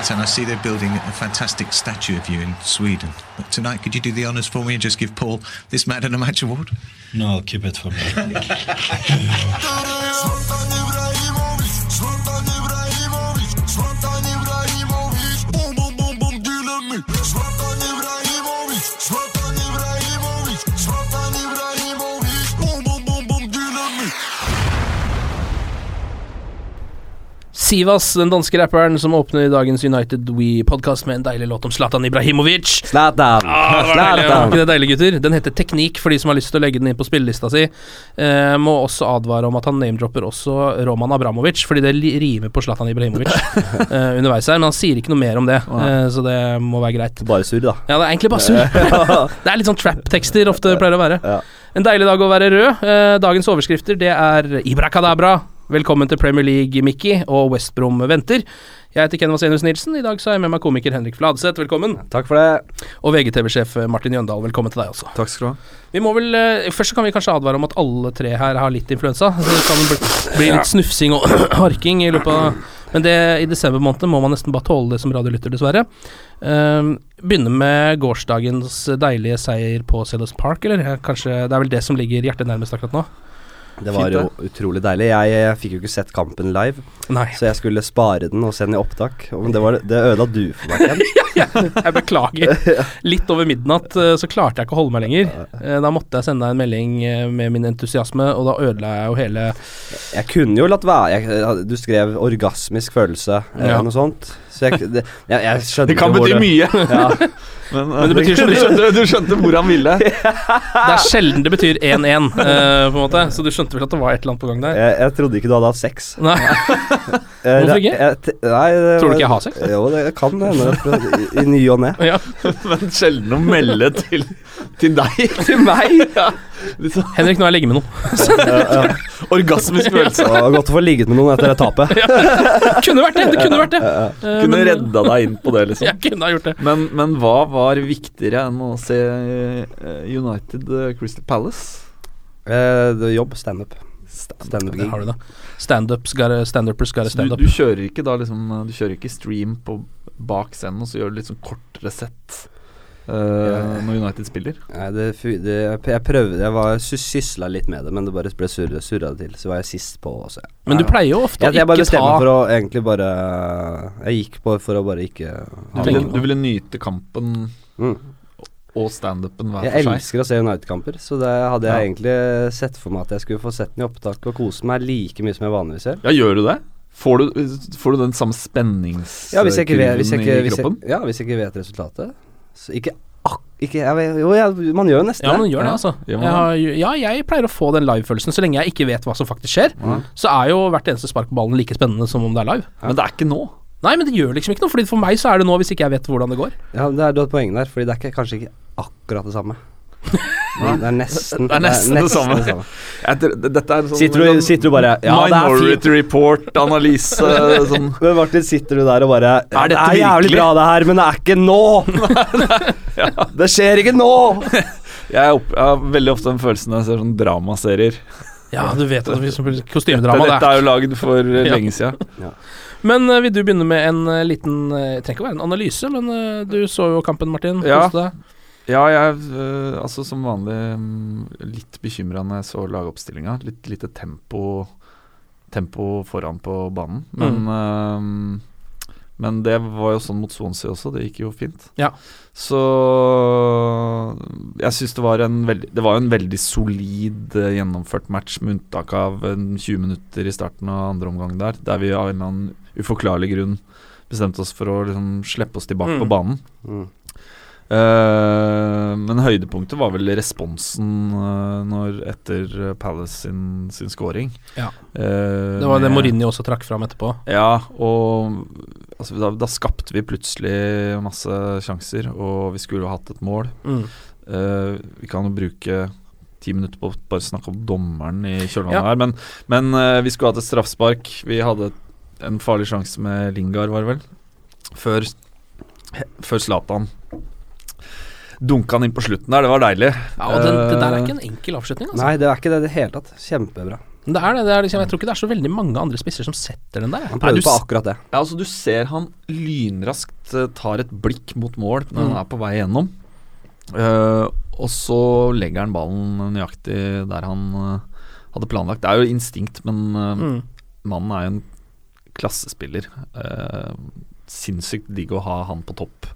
Zlatan, I see they're building a fantastic statue of you in Sweden. But tonight, could you do the honours for me and just give Paul this Man of the Match award? No, I'll keep it for me. Sivas, den danske rapperen som åpner dagens United We-podkast med en deilig låt om Zlatan Ibrahimovic. Zlatan. Ah, Zlatan. ikke det deilig, gutter? Den heter Teknikk, for de som har lyst til å legge den inn på spillelista si. Eh, må også advare om at han name-dropper også Roman Abramovic, fordi det rimer på Zlatan Ibrahimovic eh, underveis her. Men han sier ikke noe mer om det, eh, så det må være greit. Bare surr, da. Ja, det er egentlig bare surr. det er litt sånn trap-tekster ofte pleier å være. Ja. En deilig dag å være rød. Eh, dagens overskrifter det er Ibrakadabra. Velkommen til Premier League, Mickey, og West Brom venter. Jeg heter Ken Vasenius Nilsen. I dag så har jeg med meg komiker Henrik Fladseth. Velkommen. Takk for det. Og VGTV-sjef Martin Jøndal. Velkommen til deg også. Takk skal du ha. Vi må vel eh, Først kan vi kanskje advare om at alle tre her har litt influensa. Så det kan bli, bli litt snufsing og harking i løpet av Men det, i desember måned må man nesten bare tåle det som radiolytter, dessverre. Um, begynne med gårsdagens deilige seier på Sellers Park, eller? Kanskje Det er vel det som ligger hjertet nærmest akkurat nå? Det var jo utrolig deilig. Jeg, jeg fikk jo ikke sett kampen live, Nei. så jeg skulle spare den og se den i opptak. Men det, var, det ødela du for meg, Ken. Jeg beklager. Litt over midnatt eh, så klarte jeg ikke å holde meg lenger. Eh, Da måtte jeg sende deg en melding eh, med min entusiasme, og da ødela jeg jo hele Jeg kunne jo latt være. Jeg, du skrev 'orgasmisk følelse' eller Ja. noe sånt. Så jeg, det, jeg, jeg skjønte Det kan bety mye. Ja. Men, Men det betyr du, skjønte, du skjønte hvor han ville. Det er sjelden det betyr 1-1, uh, på en måte, så du skjønte vel at det var et eller annet på gang der? Jeg, jeg trodde ikke du hadde hatt sex. Nei. Hvorfor ikke? Jeg, nei, det Tror du var- ikke jeg har sex? Jo, det kan hende. I, i ny og ne. Ja. Men sjelden å melde til, til deg. Til meg? Ja, liksom. Henrik, nå er jeg ligget med noen. Orgasmisk følelse. Godt å få ligget med noen etter det tapet. kunne vært det! Det kunne vært det. Eh, Kunne men- redda deg inn på det, liksom. Jeg kunne ha gjort det. Men, men hva var viktigere enn å se eh, United eh, Crystal Palace? Eh, det er jobb, standup. Standup stand har du da. Standups gotta Standupers gotta Så du, du kjører ikke da liksom Du kjører ikke stream på bak scenen, og så gjør du litt sånn kortere sett eh, når United spiller? Nei, det, det, jeg, jeg prøvde Jeg var sysla litt med det, men det bare ble surra, surra det til. Så var jeg sist på. også. Ja. Men du pleier jo ofte å jeg, jeg bare bestemmer bestemte meg for å egentlig bare Jeg gikk på for å bare ikke Du ha ville, du ville nyte kampen Mm. Og standupen hver Jeg for seg? elsker å se United-kamper, så det hadde jeg Ja. egentlig sett for meg at jeg skulle få sett den i opptak og kose meg like mye som jeg vanligvis gjør. Ja, gjør du det? Får du, får du den samme spenningskurven Ja, jeg jeg i hvis jeg, kroppen? ja, hvis jeg ikke vet resultatet. Så ikke. Ikke, jeg vet, jo, jeg, man gjør jo nesten Ja, man det. gjør det, altså. ja, Jeg har, ja, jeg pleier å få den live-følelsen. Så lenge jeg ikke vet hva som faktisk skjer, så er jo hvert eneste spark på ballen like spennende som om det er live. Men det er ikke nå. Nei, men det gjør liksom ikke noe, Fordi for meg så er det nå, hvis ikke jeg vet hvordan det går. Ja, det er, du har et poeng der, Fordi det er ikke, kanskje ikke akkurat det samme. Det er nesten Det er nesten det samme. Det samme. det- Dette er sånn Sitter du, sitter du bare Ja, er. Minority Report-analyse. sånn. Men Martin, sitter du der og bare Er Det er jævlig bra, det her, men det er ikke nå! Det skjer ikke nå! Jeg, er opp, jeg har veldig ofte den følelsen når jeg ser sånne dramaserier. Ja, du vet at vi som Dette, kostymedrama det dette er jo lagd for Ja. lenge siden. Men eh, vil du begynne med en eh, liten eh, Det trenger ikke å være en analyse, men eh, du så jo kampen, Martin. Ja. Ja, jeg øh, altså som vanlig mm, litt bekymra når jeg så lagoppstillinga. Litt lite tempo Tempo foran på banen. Men øh, Men det var jo sånn mot Swansea også, det gikk jo fint. Ja. Så jeg syns det var en veldig Det var en veldig solid eh, gjennomført match, med unntak av en 20 minutter i starten av andre omgang der, der vi av en eller annen uforklarlig grunn bestemte oss for å liksom slippe oss tilbake Mm. på banen. Mm. Uh, men høydepunktet var vel responsen uh, når etter eh, Palace sin, sin scoring. Ja. Uh, Det var det Mourinho også trakk fram etterpå. Ja, og altså, da, da skapte vi plutselig masse sjanser, og vi skulle jo hatt et mål. Mm. Eh, vi kan jo bruke ti minutter på å bare snakke om dommeren i kjølvannet Ja. her, men, men vi skulle hatt et straffespark. Vi hadde en farlig sjanse med Lingard, var det vel, før, før Zlatan dunka han inn på slutten der. Det var deilig. Ja, og den, det der er Eh, ikke en enkel avslutning, altså. Nei, det er ikke det i det hele tatt. Kjempebra. Men Det er det, det er liksom, jeg tror ikke det er så veldig mange andre spisser som setter den der. Han Han Nei, du på akkurat det. Ja, altså Du ser han lynraskt eh, tar et blikk mot mål når Mm. han er på vei gjennom. Uh, og så legger han ballen nøyaktig der han uh, hadde planlagt. Det er jo instinkt, men uh, Mm. mannen er jo en klassespiller. Eh, sinnssykt digg å ha han på topp.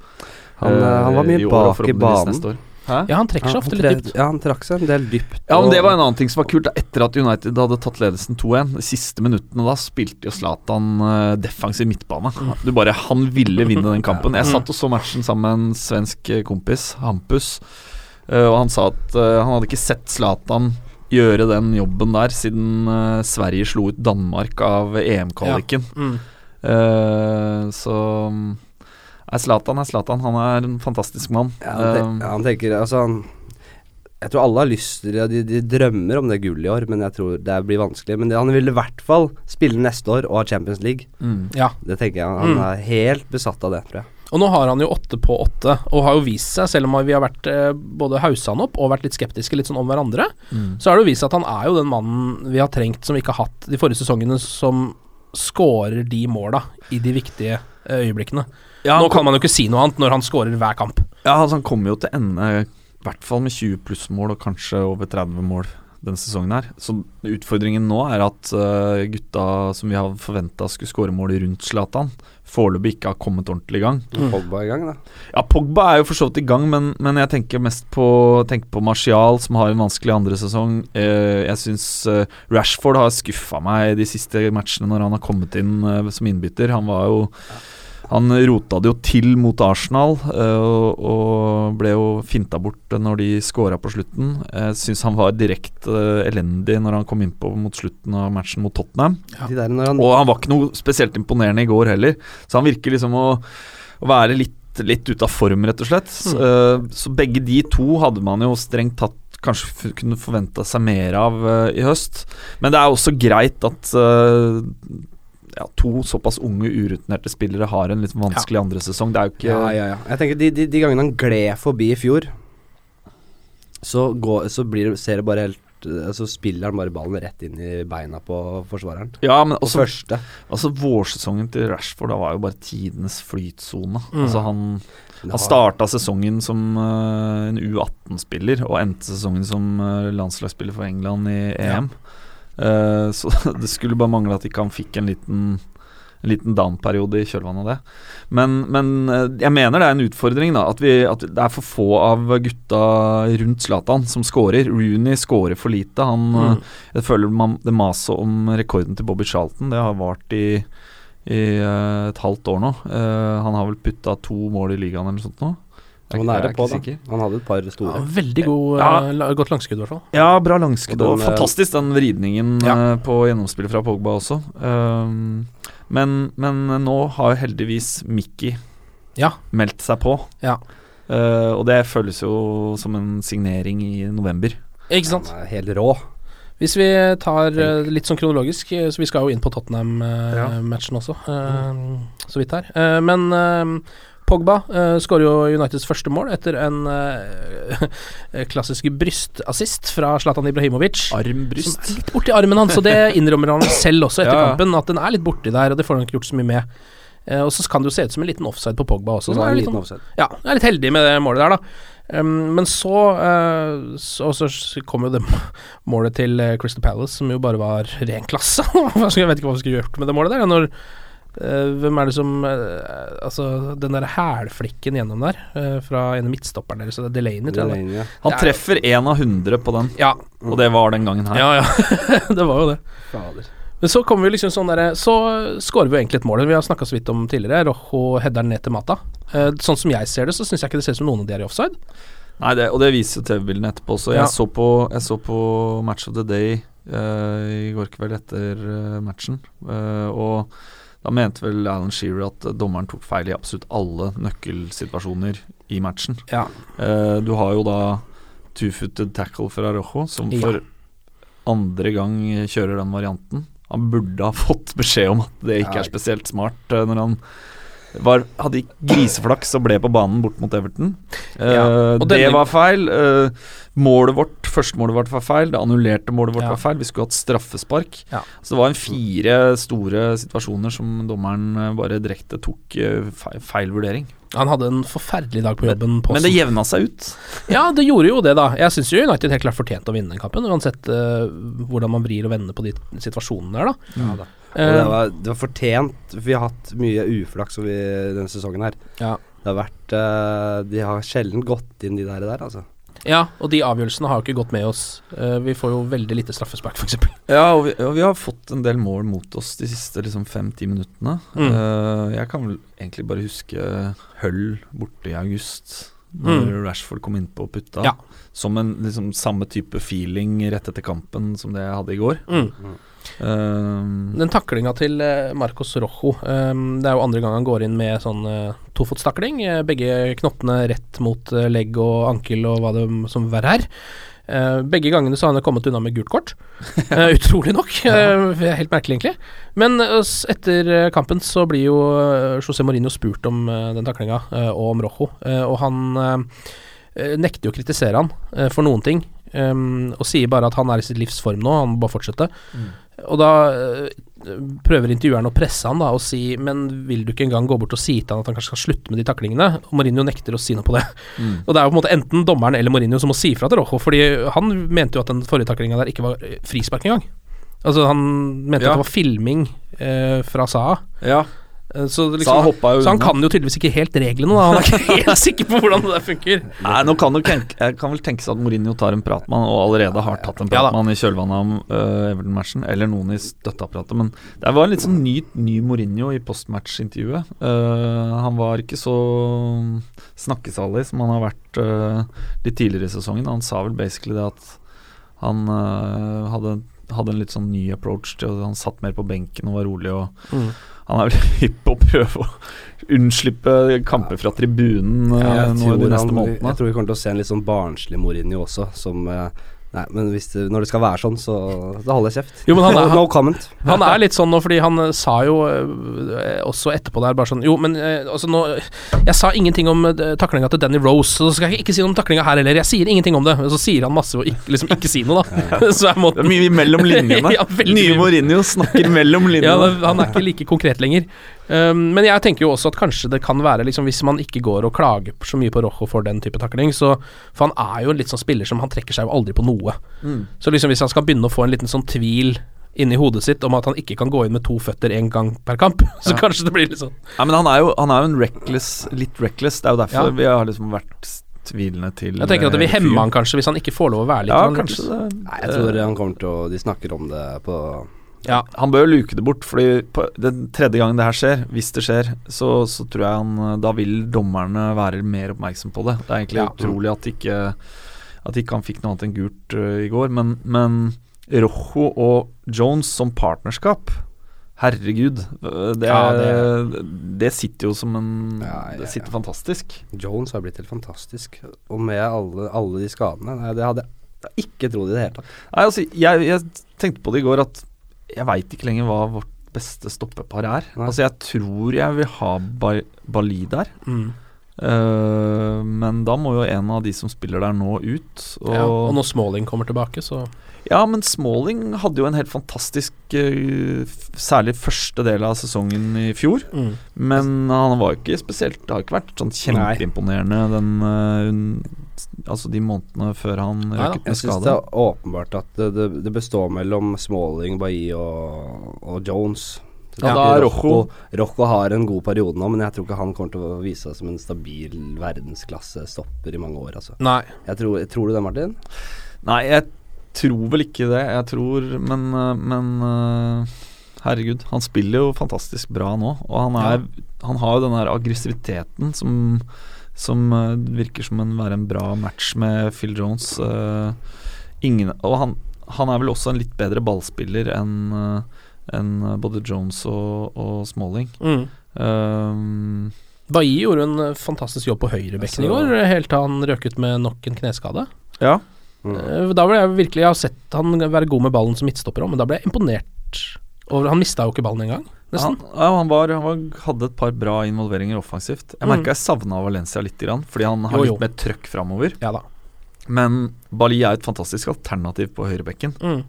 Han, eh, han var eh, mye i år bak i banen. Hæ? Ja, han trekker seg Ja, ofte litt dypt. Ja, han trakk seg en del dypt. Ja, men Det var en annen ting som var kult. da. Etter at United hadde tatt ledelsen 2-1, de siste minuttene da spilte jo Zlatan uh, defensiv midtbane. Du bare, Han ville vinne den kampen. Jeg satt og så matchen sammen med en svensk eh, kompis, Hampus, uh, og han sa at uh, han hadde ikke sett Zlatan gjøre den jobben der siden uh, Sverige slo ut Danmark av EM-kvaliken. Mm. Uh, så Nei, Zlatan er Zlatan. Han er en fantastisk mann. Ja, han, ten ja, han tenker Altså han Jeg tror alle har lyst til det, de, de drømmer om det gullet i år, men jeg tror det blir vanskelig. Men det, han vil i hvert fall spille neste år og ha Champions League. Mm. Ja. Det tenker jeg. Han Mm. er helt besatt av det, tror jeg. Og nå har han jo åtte på åtte, og har jo vist seg, selv om vi har vært eh, både haussa han opp og vært litt skeptiske litt sånn om hverandre, Mm. så har det jo vist seg at han er jo den mannen vi har trengt som vi ikke har hatt de forrige sesongene, som scorer de måla i de viktige eh, øyeblikkene. Ja, nå kan man jo ikke si noe annet når han scorer hver kamp. Ja, altså han kommer jo til ende i hvert fall med 20 pluss mål, og kanskje over 30 mål denne sesongen her. Så utfordringen nå er at uh, gutta som vi har forventa skulle skåre mål rundt Zlatan, foreløpig ikke har kommet ordentlig i gang. Mm. Pogba er i gang, da. Ja, Pogba er jo for så vidt i gang, men, men jeg tenker mest på, tenker på Martial, som har en vanskelig andre sesong. Eh, jeg syns eh, Rashford har skuffa meg de siste matchene når han har kommet inn eh, som innbytter. Han var jo han rota det jo til mot Arsenal eh, og, og ble jo finta bort når de scora på slutten. Jeg syns han var direkte eh, elendig når han kom innpå mot slutten av matchen mot Tottenham. Når han, Og han var ikke noe spesielt imponerende i går heller. Så han virker liksom å, å være litt, litt ute av form, rett og slett. Så, eh, så begge de to hadde man jo strengt tatt kanskje kunne forventa seg mer av uh, i høst. Men det er også greit at eh, ja, to såpass unge, urutinerte spillere har en litt vanskelig andre sesong. Det er jo ikke ja, ja, ja. Jeg tenker de, de, de gangene han gled forbi i fjor, så, går, så blir ser det bare helt eh, Så spiller han bare ballen rett inn i beina på forsvareren. Ja, men også, første. altså vårsesongen til Rashford da var jo bare tidenes flytsone. Mm. Altså han Han starta sesongen som uh, en U18-spiller og endte sesongen som uh, landslagsspiller for England i EM. Eh, så det skulle bare mangle at ikke han fikk en liten en liten down-periode i kjølvannet av det. Men, men eh, jeg mener det er en utfordring, da. At, vi, at det er for få av gutta rundt Zlatan som scorer. Rooney scorer for lite. Han, Mm. eh, Jeg føler man, det maset om rekorden til Bobby Charlton, det har vart i i et halvt år nå. Uh, han har vel putta to mål i ligaen eller noe sånt nå. Han er det på, da. sikker. Han hadde et par Ja, veldig god, Ja. eh, la- godt langskudd, i hvert fall. Ja, bra langskudd. Og den, og fantastisk den vridningen Ja. eh, på gjennomspillet fra Pogba også. Um, men, men nå har heldigvis Mickey Ja. meldt seg på. Ja. Eh, og det føles jo som en signering i november. Ikke sant? Han er helt rå. Hvis vi tar uh, litt sånn kronologisk, eh, så vi skal jo inn på Tottenham-matchen også, mm. så vidt her. Eh, men eh, Pogba uh, skårer jo Uniteds første mål etter en uh, klassisk brystassist fra Zlatan Ibrahimovic. Armbryst. Som er litt borti armen hans, og det innrømmer han selv også etter Ja, kampen, at den er litt borti der, og det får han ikke gjort så mye med. Uh, og så kan det jo se ut som en liten offside på Pogba også. Så det er litt liten sånn- offside. Ja, jeg er litt heldig med det målet der, da. Um, men så, uh, så, så kom jo det målet til Crystal Palace, som jo bare var ren klasse. Jeg vet ikke hva vi skulle gjort med det målet der. Når, hvem er det som eh, Altså, den der hælflikken gjennom der, eh, fra en av midtstopperne deres, det er Delaney, tror jeg. Delaney, ja. Han Det er- treffer én av hundre på den, Ja, og det var den gangen her. ja, ja. det var jo det. Fader. Men så kommer vi liksom sånn der, Så scorer vi jo egentlig et mål. Vi har snakka så vidt om tidligere. Rojo header ned til Mata. Eh, sånn som jeg ser det, så syns jeg ikke det ser ut som noen av de er i offside. Nei, det, og det viser TV-bildene etterpå også. Ja. Jeg, så på, jeg så på Match of the Day uh, i går kveld etter uh, matchen, uh, og da mente vel Alan Shearer at dommeren tok feil i absolutt alle nøkkelsituasjoner i matchen. Ja. Eh, du har jo da two-footed tackle fra Rojo, som Ja. for andre gang kjører den varianten. Han burde ha fått beskjed om at det ikke Ja. er spesielt smart eh, når han var, hadde griseflaks og ble på banen bort mot Everton. Eh, Ja, og det denne- var feil. Eh, målet vårt, første målet vårt var feil. Det annullerte målet vårt Ja. var feil. Vi skulle hatt straffespark. Ja. Så det var en fire store situasjoner som dommeren eh, bare direkte tok feil, feil vurdering. Han hadde en forferdelig dag på jobben. Men det jevna seg ut. Ja, det gjorde jo det, da. Jeg syns jo United helt klart fortjente å vinne den kampen, uansett uh, hvordan man vrir og vender på de situasjonene der, da. Ja, da. Og Eh, det, var, det var fortjent. Vi har hatt mye uflaks over denne sesongen her. Ja. Det har vært eh, De har sjelden gått inn de der, der altså. ja, og de avgjørelsene har jo ikke gått med oss. Eh, vi får jo veldig lite straffespark, f.eks. Ja, og vi, og vi har fått en del mål mot oss de siste liksom fem-ti minuttene. Mm. Eh, jeg kan vel egentlig bare huske Høll borte i august, når Rashford kom innpå og putta. Mm. Ja. Som en liksom samme type feeling rett etter kampen som det jeg hadde i går. Mm. Eh, Den taklinga til eh, Marcos Rojo um, Det er jo andre gang han går inn med sånn uh, tofotstakling. eh, begge knottene rett mot legg og ankel og hva det som verre er. Eh, begge gangene så har han kommet unna med gult kort. Eh, utrolig nok. Eh, helt merkelig, egentlig. Men etter kampen så blir jo José Mourinho spurt om den taklinga, og om Rojo. Og han nekter jo å kritisere han for noen ting. Og sier bare at han er i sitt livs form nå, han må bare fortsette. Og da prøver intervjueren å presse han da og si Men vil du ikke engang gå bort og si til han at han kanskje skal slutte med de taklingene? Og Mourinho nekter å si noe på det. Mm. Og det er jo på en måte enten dommeren eller Mourinho som må si fra til Rojo, fordi han mente jo at den forrige taklinga der ikke var eh, frispark engang. Altså Han mente Ja. at det var filming eh, fra Saha. ja. Eh, Så, liksom, så, han jo så han kan jo tydeligvis ikke helt reglene, da. Han er ikke helt sikker på hvordan det der funker. Nei, nå kan, tenke, jeg kan vel tenke seg at Mourinho tar en prat med han, og allerede har tatt en prat Ja med han i kjølvannet av uh, Everton-matchen, eller noen i støtteapparatet. Men det var en litt sånn ny, ny Mourinho i postmatch-intervjuet. Uh, han var ikke så snakkesalig som han har vært uh, litt tidligere i sesongen. Han sa vel basically det at han hadde, hadde en litt sånn ny approach til Han satt mer på benken og var rolig. og Mm. Han er vel hypp på å prøve å unnslippe kamper fra tribunen ja, nå i de neste månedene. Jeg tror vi kommer til å se en litt sånn barnslig Mourinho også, som eh, Nei, men hvis det, når det skal være sånn, så da holder jeg kjeft. Jo, men han er- no, comment. Han er litt sånn nå, fordi han eh, sa jo eh, også etterpå der bare sånn Jo, men eh, altså nå Jeg sa ingenting om taklinga til Danny Rose, så skal jeg ikke si noe om taklinga her heller. Jeg sier ingenting om det. Og så sier han masse og ikke, liksom ikke si noe, da. så er Det måten er mye mellom linjene. Ja, Nye. Mourinho snakker mellom linjene. ja, han er ikke like konkret lenger. Um, men jeg tenker jo også at kanskje det kan være liksom Hvis man ikke går og klager så mye på Rojo for den type takling, så For han er jo en litt sånn spiller som han trekker seg jo aldri på noe. Mm. Så liksom hvis han skal begynne å få en liten sånn tvil inni hodet sitt om at han ikke kan gå inn med to føtter én gang per kamp, så Ja. kanskje det blir litt sånn Nei, men han er jo, han er jo en reckless, litt reckless. Det er jo derfor Ja. vi har liksom vært tvilende til Jeg tenker at det vil eh, hemme han kanskje hvis han ikke får lov å være litt Ja, sånn kanskje det. Nei, jeg tror han kommer til å De snakker om det på Ja. Han bør jo luke det bort, Fordi den tredje gangen det her skjer, hvis det skjer, så, så tror jeg han Da vil dommerne være mer oppmerksom på det. Det er egentlig Ja. utrolig at ikke At ikke han fikk noe annet enn gult uh, i går. Men, men Rojo og Jones som partnerskap Herregud. Det, Ja, det, sitter jo som en Ja, ja, Det sitter fantastisk. Jones har blitt helt fantastisk. Og med alle, alle de skadene nei, Det hadde jeg ikke trodd i det hele tatt. Nei, altså, jeg, jeg tenkte på det i går at jeg veit ikke lenger hva vårt beste stoppepar er. Nei. Altså, jeg tror jeg vil ha ba Bali der. Mm. Uh, men da må jo en av de som spiller der nå, ut. Og, Ja, og når Smalling kommer tilbake, så Ja, men Smalling hadde jo en helt fantastisk eh, Særlig første del av sesongen i fjor. mm. Men han var jo ikke spesielt Det har ikke vært sånn kjempeimponerende den eh, Altså de månedene før han Nei med skade ut med Jeg syns det er åpenbart at det, det, det består mellom Smalling, Bailly og, og Jones. Ja, da er Rocco, Rocco- Rocco har en god periode nå, men jeg tror ikke han kommer til å vise seg som en stabil verdensklasse-stopper i mange år. Altså. Nei. Jeg tror, tror du det, Martin? Nei, jeg tror vel ikke det. Jeg tror Men, eh, men eh, herregud, han spiller jo fantastisk bra nå. Og han er Han har jo den der aggressiviteten som som eh, virker som en være en bra match med Phil Jones. ingen Og han, han er vel også en litt bedre ballspiller enn enn både Jones og, og Smalling. Mm. Um, Bailly gjorde en fantastisk jobb på høyrebekken i Altså- går, helt til han røk ut med nok en kneskade. ja. Eh, Da ble jeg virkelig Jeg har sett han være god med ballen som midtstopper òg, men da ble jeg imponert over Han mista jo ikke ballen engang, nesten. Han, ja, han, var, han var, hadde et par bra involveringer offensivt. Jeg Mm. merka jeg savna Valencia litt, fordi han har Jo, jo. litt mer trøkk framover. Ja. Men Bali er et fantastisk alternativ på høyrebekken. Mm.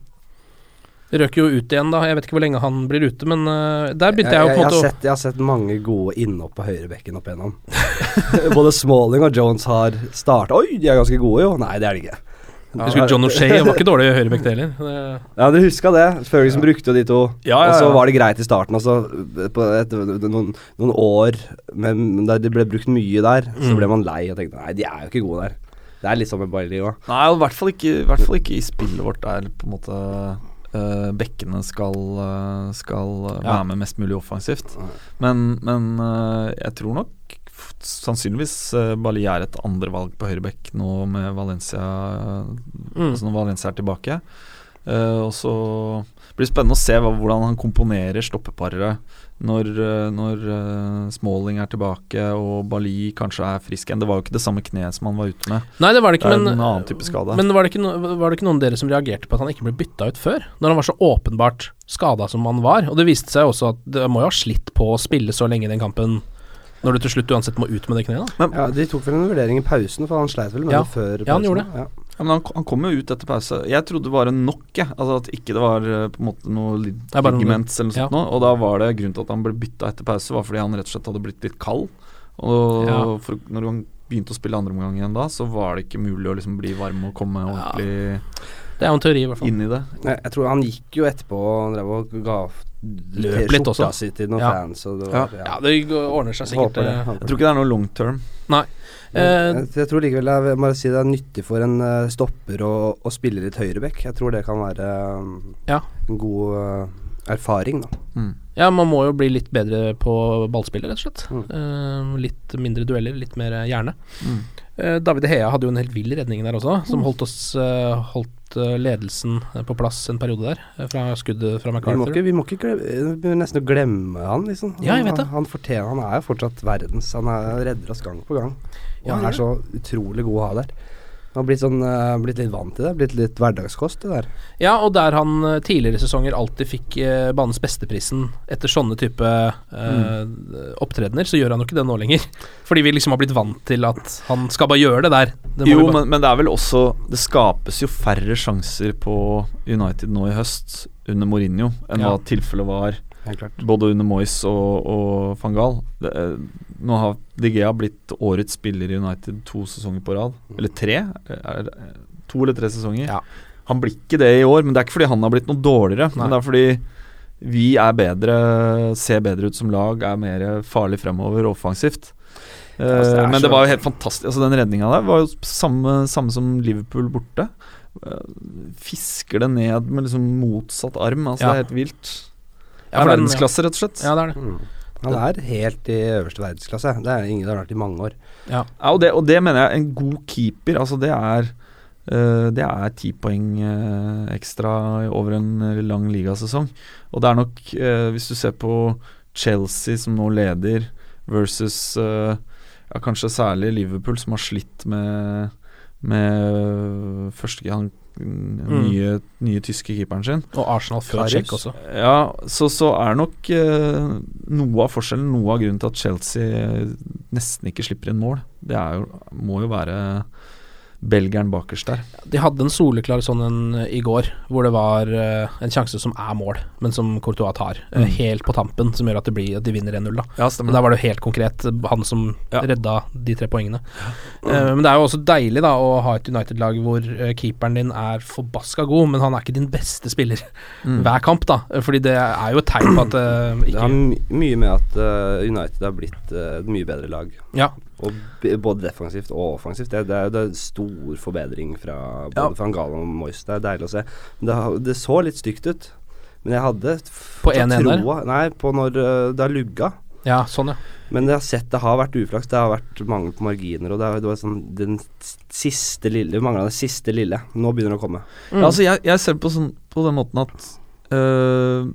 Røk jo ut igjen, da. Jeg vet ikke hvor lenge han blir ute, men uh, der begynte jeg, jo jeg, på en har måte sett, jeg har sett mange gode innhopp på høyrebekken opp igjennom. Både Smalling og Jones har starta Oi, de er ganske gode, jo. Nei, det er de ikke. Husker John O'Shea var ikke dårlig høyrebekk det heller. Ja, dere huska det? Ferguson brukte jo de to. Ja, ja, Og så var det greit i starten. Altså, på et, noen, noen år men der det ble brukt mye der, så Mm. ble man lei og tenkte nei, de er jo ikke gode der. Det er litt sånn med Bailey òg. Nei, og i hvert fall ikke, i hvert fall ikke i spillet vårt der på en måte uh, bekkene skal, eh, skal Ja. være med mest mulig offensivt. Men, men uh, jeg tror nok sannsynligvis uh, Bali er et andrevalg på høyrebekk nå med Valencia Mm. Altså når Valencia er tilbake. Uh, og så blir det spennende å se hva, hvordan han komponerer stoppeparet når, eh, når uh, Smalling er tilbake og Bali kanskje er frisk igjen. Det var jo ikke det samme kneet som han var ute med. Nei, det var det ikke, det men en annen type skade. Men var det, ikke no, var det ikke noen av dere som reagerte på at han ikke ble bytta ut før? Når han var så åpenbart skada som han var. Og det viste seg også at det må jo ha slitt på å spille så lenge i den kampen, når du til slutt uansett må ut med det kneet. da Ja, de tok vel en vurdering i pausen, for han sleit vel med Ja. det før pausen. Ja, han gjorde det. Ja. Ja, men han, han kom jo ut etter pause. Jeg trodde bare nok, jeg. Altså at ikke det var eh, på en måte noe ligaments eller noe ja. noe. Og da var det grunnen til at han ble bytta etter pause, var fordi han rett og slett hadde blitt litt kald. Og Ja. for, når han begynte å spille andre omgang igjen da, så var det ikke mulig å liksom bli varm og komme ordentlig Det er jo en teori, i hvert fall. inn i det. Jeg, jeg tror han gikk jo etterpå og drev og ga Løp litt også. si til noen Ja. fans. Og det var, ja. Ja, det ordner seg sikkert. Det, eh, Jeg tror ikke det er noe long term. Nei. Eh, jeg, jeg tror likevel det er, jeg må si det er nyttig for en eh, stopper å, å spille litt høyreback. Jeg tror det kan være Ja. en god eh, erfaring, da. Mm. ja, man må jo bli litt bedre på ballspillet, rett og slett. Mm. Eh, litt mindre dueller, litt mer eh, hjerne. Mm. Eh, David Hea hadde jo en helt vill redning der også, som holdt oss eh, Holdt eh, ledelsen på plass en periode der, fra skuddet fra Vi må ikke, vi må ikke glemme, nesten glemme han, liksom. Ja, jeg vet han, det. Han, fortjener, han er jo fortsatt verdens Han er, redder oss gang på gang. Og Ja, han han er så utrolig god å ha der. Har blitt, sånn, eh, blitt litt vant til det. Blitt litt hverdagskost, det der. Ja, og der han eh, tidligere sesonger alltid fikk eh, banens besteprisen etter sånne type eh, opptredener, så gjør han jo ikke det nå lenger. Fordi vi liksom har blitt vant til at han skal bare gjøre det der. Det må Jo, bare- men, men det er vel også Det skapes jo færre sjanser på United nå i høst under Mourinho enn Ja. hva tilfellet var. Både under Moyes og, og Gaal. Det, eh, nå har De Gea blitt årets spiller i United to sesonger på rad. Eller tre? Er, det- to eller tre sesonger. Ja. Han blir ikke det i år, men det er ikke fordi han har blitt noe dårligere. Nei. Men det er fordi vi er bedre, ser bedre ut som lag, er mer farlig fremover offensivt. Eh, altså, det men det var jo helt fantastisk. Altså Den redninga der var jo samme, samme som Liverpool borte. Eh, fisker det ned med liksom motsatt arm. Altså Ja. Det er helt vilt. Ja, for verdensklasse, rett og slett. Ja, det er det. Mm. Han er helt i øverste verdensklasse. Det er ingen det har vært i mange år. Ja. Ja, og, det, og det mener jeg en god keeper Altså det er uh, det er ti poeng uh, ekstra over en eh, lang ligasesong. Og det er nok, uh, hvis du ser på Chelsea som nå leder, versus eh, ja, kanskje særlig Liverpool, som har slitt med med første han, nye, nye tyske keeperen sin. Og Arsenal før. Check også. Ja, så, så er nok eh, noe av forskjellen, noe av grunnen til at Chelsea nesten ikke slipper inn mål. Det er jo, må jo være belgieren bakerst der. De hadde en soleklar sånn en eh, i går, hvor det var uh, en sjanse som er mål, men som Courtois tar. Mm. Uh, Helt på tampen, som gjør at, det blir, at de vinner 1-0. da Ja. Men Der var det jo helt konkret eh, han som Ja. redda de tre poengene. Uh, men det er jo også deilig da å ha et United-lag hvor eh, keeperen din er forbaska god, men han er ikke din beste spiller Mm. hver kamp, da. Eh, Fordi det er jo et tegn på at ikke Det har mye med at eh, United har blitt eh, et mye bedre lag. Ja. Og både defensivt og offensivt. Det, det, det er stor forbedring fra både Ja. Galen og Moyes. Det er deilig å se. Det, det så litt stygt ut. Men jeg hadde På fortsatt 1-1 der? Nei, på når eh, det har lugga. Ja, sånn, ja. Men jeg har sett det har vært uflaks. Det har vært mangel på marginer. Og det, er- det var sånn den siste lille Mangla det siste lille. Nå begynner det å komme. Mm. Ja, altså jeg, jeg ser på, sånn, på den måten at øh,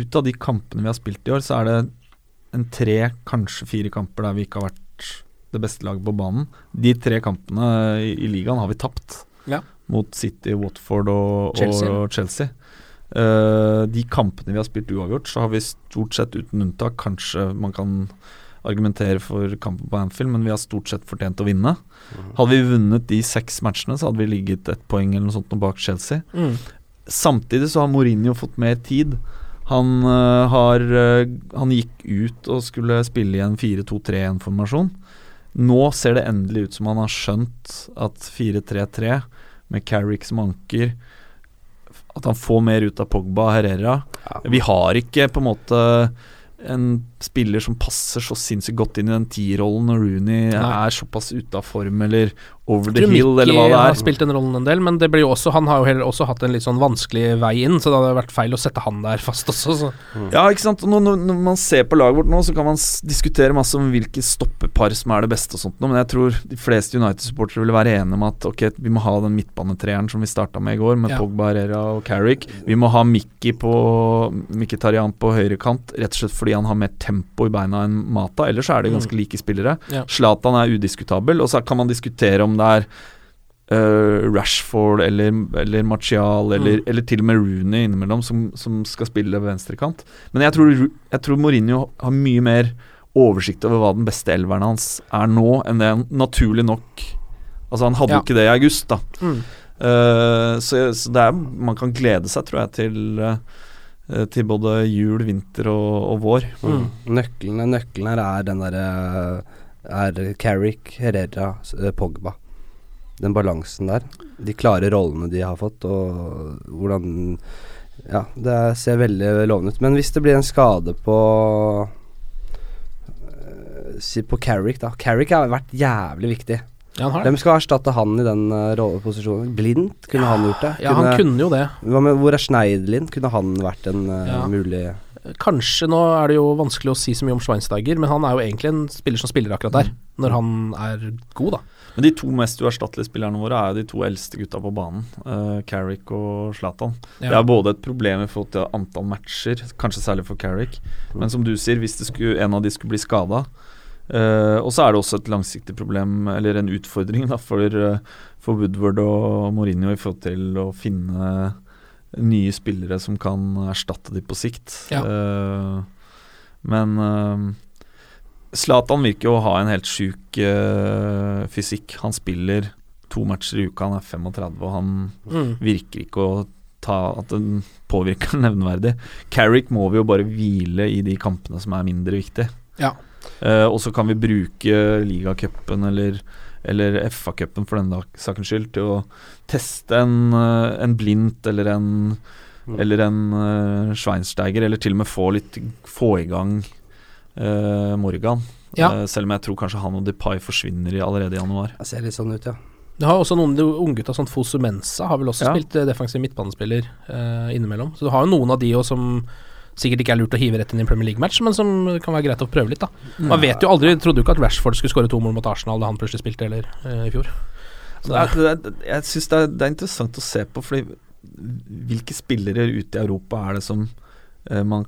ut av de kampene vi har spilt i år, så er det en tre, kanskje fire kamper der vi ikke har vært det beste laget på banen. De tre kampene i, i ligaen har vi tapt. Ja. Mot City, Watford og Chelsea. Og Chelsea. Uh, de kampene vi har spilt uavgjort, så har vi stort sett uten unntak Kanskje man kan argumentere for kampen på Anfield, men vi har stort sett fortjent å vinne. Hadde vi vunnet de seks matchene, så hadde vi ligget ett poeng eller noe sånt bak Chelsea. Mm. Samtidig så har Mourinho fått mer tid. Han, uh, har, uh, han gikk ut og skulle spille i en 4-2-3-1-formasjon. Nå ser det endelig ut som han har skjønt at 4-3-3 med Carrick som anker At han får mer ut av Pogba og Herrera. Vi har ikke på en måte en spiller som passer så sinnssykt godt inn i den T-rollen når Rooney Nei. er såpass ute av form eller over the hill, Mickey eller hva det er. har spilt den rollen en del, men det blir jo også, han har jo heller også hatt en litt sånn vanskelig vei inn, så det hadde vært feil å sette han der fast også. Så. Ja, ikke sant. Når, når, man ser på laget vårt nå, så kan man diskutere masse om hvilke stoppepar som er det beste og sånt noe, men jeg tror de fleste United-supportere vil være enige om at ok, vi må ha den midtbanetreeren som vi starta med i går, med Ja. Pogba, Herrera og Carrick. Vi må ha Mikki på Mkhitaryan på høyrekant, rett og slett fordi han har mer tempo i beina enn Mata. Ellers er det ganske Mm. like spillere. Ja. Er udiskutabel, og så kan man diskutere om det er uh, Rashford eller, eller Martial eller, Mm. eller til og med Rooney innimellom som, som skal spille venstrekant. Men jeg tror, jeg tror Mourinho har mye mer oversikt over hva den beste elveren hans er nå, enn det han naturlig nok Altså, han hadde Ja. jo ikke det i august, da. Mm. Uh, så, så er, man kan glede seg, tror jeg, til eh, til både jul, vinter og, og vår. Mm. Nøkkelen, nøkkelen her er den derre Er Carrick, Herrera, eh, Pogba. Den balansen der. De klare rollene de har fått, og hvordan Ja, det er- ser veldig lovende ut. Men hvis det blir en skade på eh, Si på Carrick, da. Carrick har vært jævlig viktig. Ja. Hvem skal erstatte han i den uh, rolleposisjonen? Blindt? Kunne han gjort det? Ja, han kunne jo det. Hva med, hvor er Schneiderlin? Kunne han vært en uh, Ja. mulig Kanskje nå er det jo vanskelig å si så mye om Schweinsteiger, men han er jo egentlig en spiller som spiller akkurat der, når han er god, da. Men de to mest uerstattelige spillerne våre er jo de to eldste gutta på banen. Uh, Carrick og Zlatan. Ja. Det er både et problem i forhold til antall matcher, kanskje særlig for Carrick. Men som du sier, hvis det skulle, en av de skulle bli skada uh, Og så er det også et langsiktig problem, eller en utfordring, da, for, uh, for Woodward og Mourinho i forhold til å finne nye spillere som kan erstatte de på sikt. Ja. Uh, men uh, Zlatan virker jo å ha en helt sjuk eh, fysikk. Han spiller to matcher i uka, han er 35, og han Mm. virker ikke å ta at den påvirker nevneverdig. Carrick må vi jo bare hvile i de kampene som er mindre viktige. Ja. Eh, og så kan vi bruke ligacupen eller, eller FA-cupen for den sakens skyld til å teste en, eh, en blindt eller en eller en uh, Schweinsteiger, eller til og med få litt Få i gang uh, Morgan. Ja. Uh, selv om jeg tror kanskje han og Depay forsvinner i allerede i januar. Det ser litt sånn ut, ja. Det har også noen unggutta, sånn Fosu Mensa, har vel også Ja. spilt defensiv midtbanespiller eh, innimellom. Så du har jo noen av de òg som sikkert ikke er lurt å hive rett inn i en Premier League-match, men som kan være greit å prøve litt, da. Man vet jo aldri, trodde jo ikke at Rashford skulle skåre to mål mot Arsenal da han plutselig spilte, eller eh, i fjor. Så det er, det er, jeg syns det, det er interessant å se på, fordi hvilke spillere ute i Europa er det som eh, man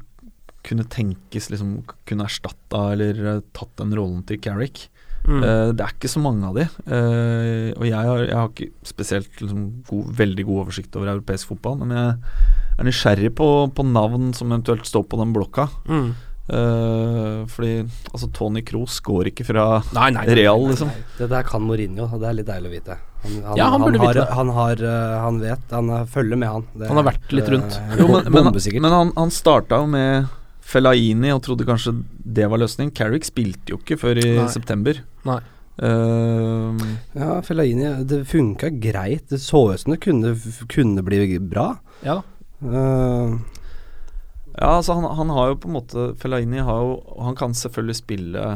kunne tenkes liksom kunne erstatta eller eh, tatt den rollen til Carrick? Mm. Uh, det er ikke så mange av de. Uh, og jeg har, jeg har ikke spesielt liksom, god, veldig god oversikt over europeisk fotball, men jeg er nysgjerrig på, på navn som eventuelt står på den blokka. Mm. Uh, fordi altså Tony Kroos går ikke fra Nei, nei, nei, Real, nei, nei, liksom. Det der kan Mourinho, og det er litt deilig å vite. Han, han, Ja, han burde har, vite det. Han, har, eh, han vet, han eh, følger med, han. Det Han har vært litt rundt. Uh, Jo, men, men, men han, han starta jo med Fellaini og trodde kanskje det var løsning. Carrick spilte jo ikke før i Nei. september. Nei. Uh, Ja, Fellaini, det funka greit. Det så ut som det kunne, kunne bli bra. Ja da. Eh, ja, altså han, han har jo på en måte Fellaini har jo Han kan selvfølgelig spille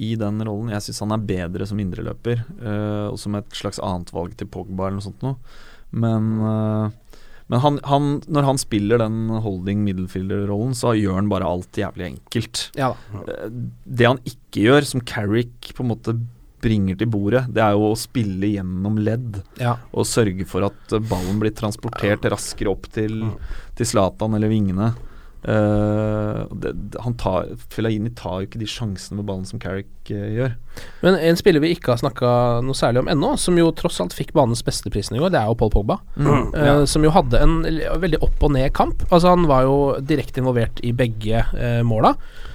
i den rollen. Jeg syns han er bedre som indreløper, uh, og som et slags annet valg til Pogba eller noe sånt noe. Men, uh, men han, han, når han spiller den holding middelfielder-rollen, så gjør han bare alt jævlig enkelt. Ja Det han ikke gjør, som Carrick på en måte bringer til bordet, det er jo å spille gjennom ledd. Ja. Og sørge for at ballen blir transportert raskere opp til, til Zlatan eller vingene. Uh, det, han tar Fellaini tar jo ikke de sjansene med ballen som Carrick uh, gjør. Men en spiller vi ikke har snakka noe særlig om ennå, som jo tross alt fikk banens beste prisen i går, det er jo Paul Pogba. Mm. Eh, Som jo hadde en veldig opp og ned kamp. Altså Han var jo direkte involvert i begge uh, måla.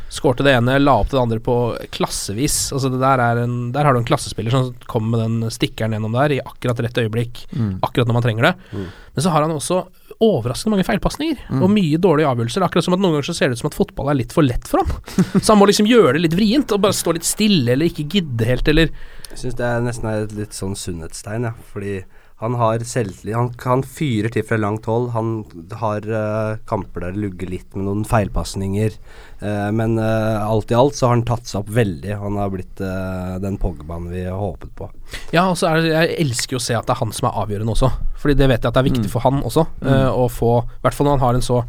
Skårte det ene, la opp det andre på klassevis. Altså det Der er en Der har du en klassespiller som kommer med den stikkeren gjennom der i akkurat rett øyeblikk, Mm. akkurat når man trenger det. Men så har han også overraskende mange feilpasninger Mm. og mye dårlige avgjørelser. Akkurat som at noen ganger så ser det ut som at fotball er litt for lett for ham. så han må liksom gjøre det litt vrient og bare stå litt stille eller ikke gidde helt, eller Jeg syns det er nesten er et litt sånn sunnhetstegn, ja. Fordi han har selvtillit. Han, han fyrer til fra langt hold. Han har uh, kamper der det lugger litt med noen feilpasninger. Uh, men uh, alt i alt så har han tatt seg opp veldig. Han har blitt den Pogbaen vi har håpet på. Ja, og så er det, jeg elsker jo å se at det er han som er avgjørende også. Fordi det vet jeg at det er viktig Mm. for han også. Mm. å få I hvert fall når han har en så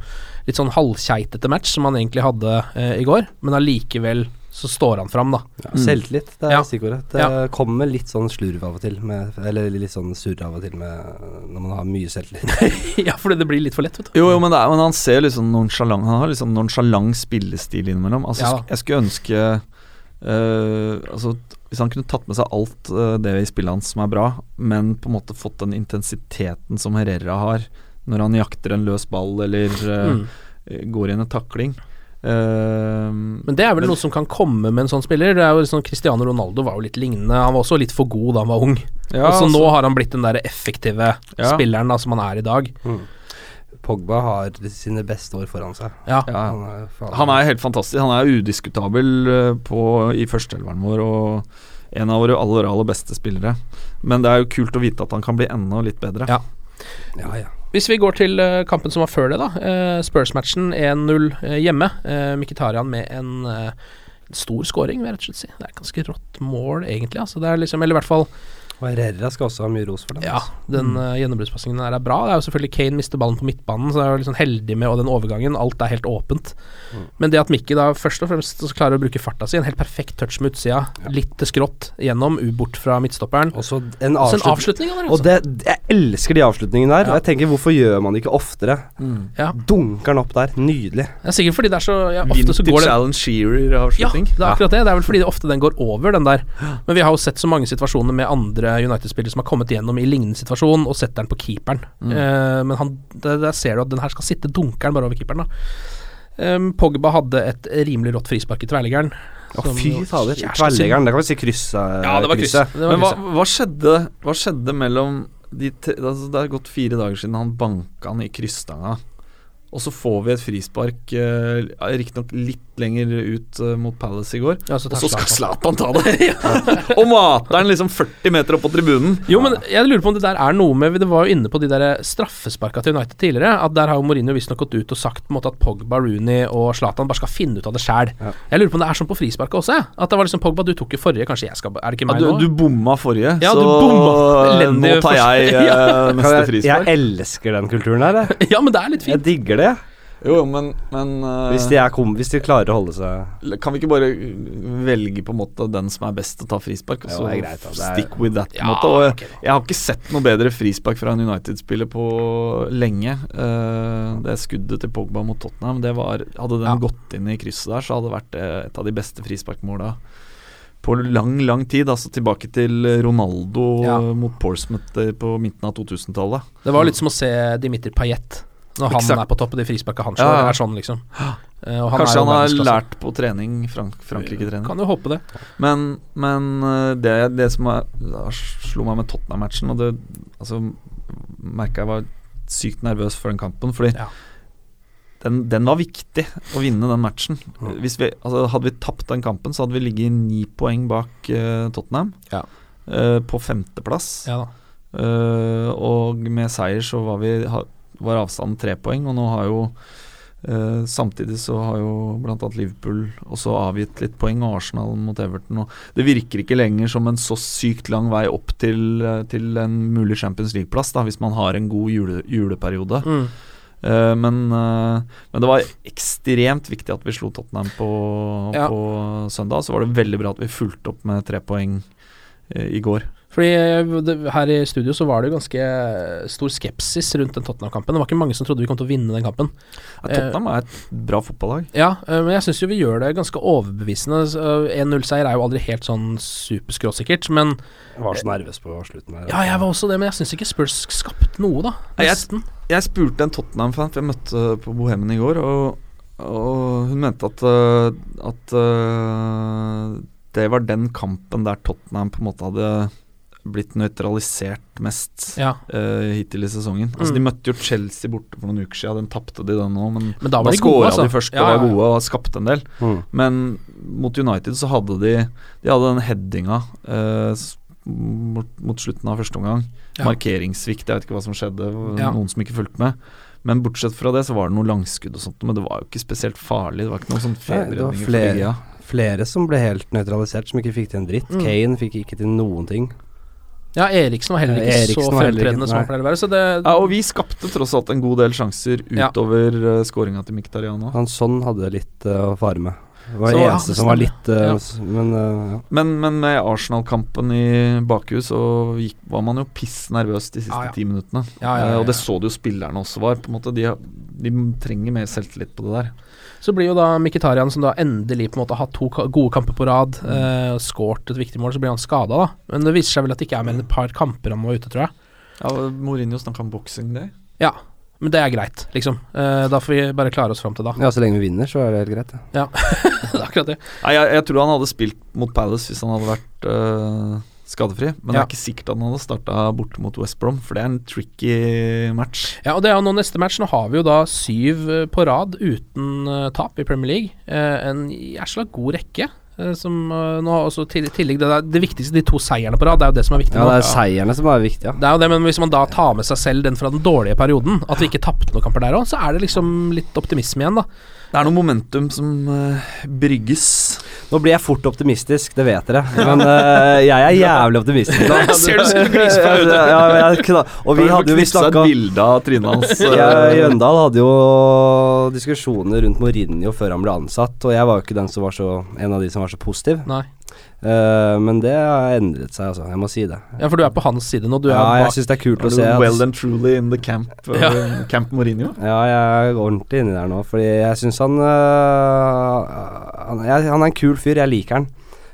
litt sånn halvkeitete match som han egentlig hadde i går, men allikevel så står han fram, da. Ja, Selvtillit, det er Ja. stikkordet. Det Ja. kommer litt sånn slurv av og til, med, eller litt sånn surr av og til med, når man har mye selvtillit. ja, fordi det blir litt for lett, vet du. Jo, jo men, det er, men han ser liksom nonchalant Han har liksom nonchalant spillestil innimellom. Altså, Ja. Jeg skulle ønske Uh, Altså Hvis han kunne tatt med seg alt uh, det i spillet hans som er bra, men på en måte fått den intensiteten som Herrera har når han jakter en løs ball eller uh, Mm. går inn en takling. Eh, Men det er vel noe som kan komme med en sånn spiller. Det er jo sånn Cristiano Ronaldo var jo litt lignende. Han var også litt for god da han var ung. Ja, så altså- nå har han blitt den der effektive Ja. spilleren da som han er i dag. Pogba har sine beste år foran seg. Ja. Ja. Han er, faen- Han er helt fantastisk. Han er udiskutabel eh, på, i førsteelveren vår og en av våre aller, aller beste spillere. Men det er jo kult å vite at han kan bli enda litt bedre. Ja. ja, ja. Hvis vi går til eh, kampen som var før det, da. eh, Spurs-matchen 1-0 eh, hjemme. Mkhitarian med en stor scoring, vil jeg rett og slett si. Det er et ganske rått mål, egentlig. Altså, det er liksom, eller i hvert fall Og Herrera skal også ha mye ros for den. Ja, den den uh, gjennombruddspasningen der er bra. Det er jo selvfølgelig Kane mister ballen på midtbanen, så jeg er jo sånn heldig med og den overgangen. Alt er helt åpent. Mm. Men det at Mikki da først og fremst så klarer å bruke farta si, en helt perfekt touch med utsida, litt til skrått gjennom, ubort fra midtstopperen. Og så en avslut en avslutning av Og altså. det, jeg elsker de avslutningene der. Og jeg tenker, hvorfor gjør man det ikke oftere? Ja. Dunker den opp der. Nydelig. Det er sikkert fordi det er så ja, ofte så går Vintage det Alan Shearer-avslutning. Ja, det er akkurat det. Det er vel fordi det ofte den går over, den der. Men vi har jo sett så mange situasjoner med andre United-spillere som har kommet gjennom i lignende situasjon, og setter den på keeperen. Mm. Uh, men han, der, der ser du at den her skal sitte dunkeren bare over keeperen, da. Um, Pogba hadde et rimelig rått frispark i tverrliggeren. Å, fy fader. Kjæreste Det kan vi si kryss. Ja, det var kryss. krysset. Det var Men hva, hva, skjedde, hva skjedde mellom de te, altså Det har gått fire dager siden han banka han i krysstanga. Og så får vi et frispark, uh, riktignok litt lenger ut uh, mot Palace i går. Ja, så og så skal Zlatan. Ta det! og mater den liksom 40 meter opp på tribunen. Jo, men jeg lurer på om det der er noe med Det var jo inne på de der straffesparka til United tidligere. At Der har jo Mourinho visstnok gått ut og sagt på en måte at Pogba, Rooney og Zlatan bare skal finne ut av det sjæl. Jeg lurer på om det er sånn på frisparket også. At det var liksom Pogba, du tok jo forrige, kanskje jeg skal Er det ikke Ja, meg du, nå? du bomma forrige, Ja, så du bomma. Elendig nå tar jeg eh, neste frispark. jeg elsker den kulturen her, jeg. ja, men det er litt fint. Jeg digger det. Jo, men, men uh, hvis, de er kom, hvis de klarer å holde seg Kan vi ikke bare velge på en måte den som er best til å ta frispark, og så er greit, da. Er- stick with that? Ja, måte Og jeg, jeg har ikke sett noe bedre frispark fra en United-spiller på lenge. Uh, det skuddet til Pogba mot Tottenham, det var Hadde den Ja. gått inn i krysset der, så hadde det vært eh, et av de beste frisparkmåla på lang, lang tid. Altså tilbake til Ronaldo Ja. mot Portsmouth eh, på midten av 2000-tallet. Det var litt som å se Dimitri Payet når han Exakt. er på topp, og de frisparka han slår, ja. er sånn, liksom. Eh, og Kanskje han har lært på trening, Frank Frankrike-trening. Kan jo håpe det. Men, men øh, det, det som er, slo meg med Tottenham-matchen, og det altså, merka jeg var sykt nervøs før den kampen, fordi Ja. den, den var viktig å vinne den matchen. Hvis vi, altså, hadde vi tapt den kampen, så hadde vi ligget ni poeng bak uh, Tottenham. Ja. Uh, på femteplass. Ja da. Uh, og med seier så var, vi, ha, var avstanden tre poeng, og nå har jo eh, Samtidig så har jo bl.a. Liverpool også avgitt litt poeng, og Arsenal mot Everton. Og det virker ikke lenger som en så sykt lang vei opp til, øh, til en mulig Champions League-plass, da, hvis man har en god jule, juleperiode. Mm. Uh, men, uh, men det var ekstremt viktig at vi slo Tottenham på, Ja. på søndag. Så var det veldig bra at vi fulgte opp med tre poeng uh, i går. Fordi eh, det, Her i studio så var det jo ganske stor skepsis rundt den Tottenham-kampen. Det var ikke mange som trodde vi kom til å vinne den kampen. Ja, Tottenham er et bra fotballag. Ja, eh, men jeg syns jo vi gjør det ganske overbevisende. Så, eh, 1-0-seier er jo aldri helt sånn superskråsikkert, men Jeg var så nervøs på slutten der. Ja, jeg var også det, men jeg syns ikke Spurs skapte noe, da. Nesten. Jeg, jeg spurte en Tottenham-fan, for jeg møtte på Bohemen i går, og, og hun mente at, at det var den kampen der Tottenham på en måte hadde blitt nøytralisert mest Ja. uh, hittil i sesongen. Altså Mm. De møtte jo Chelsea borte for noen uker siden, den tapte de den òg, men, Men da var de gode, skåra altså. de først Ja, og var ja, ja. gode og skapte en del. Mm. Men mot United så hadde de De hadde den headinga uh, mot, mot slutten av første omgang. Ja. Markeringssvikt, jeg vet ikke hva som skjedde, Ja. noen som ikke fulgte med. Men bortsett fra det så var det noe langskudd og sånt, men det var jo ikke spesielt farlig. Det var ikke noe sånn Nei, feberredninger flere, flere som ble helt nøytralisert, som ikke fikk til en dritt. Mm. Kane fikk ikke til noen ting. Ja, Eriksen var heller ikke Eriksen så fremtredende som han pleier å være. Så det Ja, og vi skapte tross alt en god del sjanser utover ja. skåringa til Miktarian òg. Sånn hadde litt uh, å fare med. Det var Så- det ja, eneste det som var litt uh, Ja. Men uh, ja. Men, men med Arsenal-kampen i bakhus så gikk, var man jo piss nervøs de siste Ja, ja. ti minuttene. Ja, ja, ja, Eh, og det så det jo spillerne også var. På en måte De, de trenger mer selvtillit på det der. Så blir jo da Mkhitaryan, som da endelig på en måte har hatt to gode kamper på rad, Mm. eh, skåret et viktig mål, så blir han skada, da. Men det viser seg vel at det ikke er mer enn et par kamper han var ute, tror jeg. Ja, Mourinho snakka om boksing day. Ja, men det er greit, liksom. Eh, da får vi bare klare oss fram til da. ja, så lenge vi vinner, så er det helt greit. Ja. Ja, det er akkurat det. Nei, jeg, jeg tror han hadde spilt mot Palace hvis han hadde vært øh, skadefri. Men Ja. det er ikke sikkert han hadde starta borte mot West Brom, for det er en tricky match. Ja, og det er jo nå neste match. Nå har vi jo da syv eh, på rad uten eh, tap i Premier League. Eh, en jæsla god rekke. som nå har også til, tillegg det, der, det viktigste, de to seierne på rad, det er jo det som er viktig ja, det er seierne som er viktig, ja. Det er jo det, men hvis man da tar med seg selv den fra den dårlige perioden, at vi ikke tapte noen kamper der òg, så er det liksom litt optimisme igjen, da. Det er noe momentum som uh, brygges. Nå blir jeg fort optimistisk, det vet dere. Men uh, jeg er jævlig optimistisk. nå. Ser du selv gliser på hodet? Ja, ja, og vi hadde jo vi snakka bilde av trynet hans. Jøndal hadde jo diskusjoner rundt Mourinho før han ble ansatt, og jeg var jo ikke den som var så en av de som var så positiv. Nei. Eh, men det har endret seg, altså. Jeg må si det. Ja, for du er på hans side nå. Du er Ja, jeg syns det er kult er å se at well and truly in the camp, uh, Ja. camp Mourinho? Ja, jeg er ordentlig inni der nå, fordi jeg syns han, uh, han jeg, Han er en kul fyr, jeg liker han.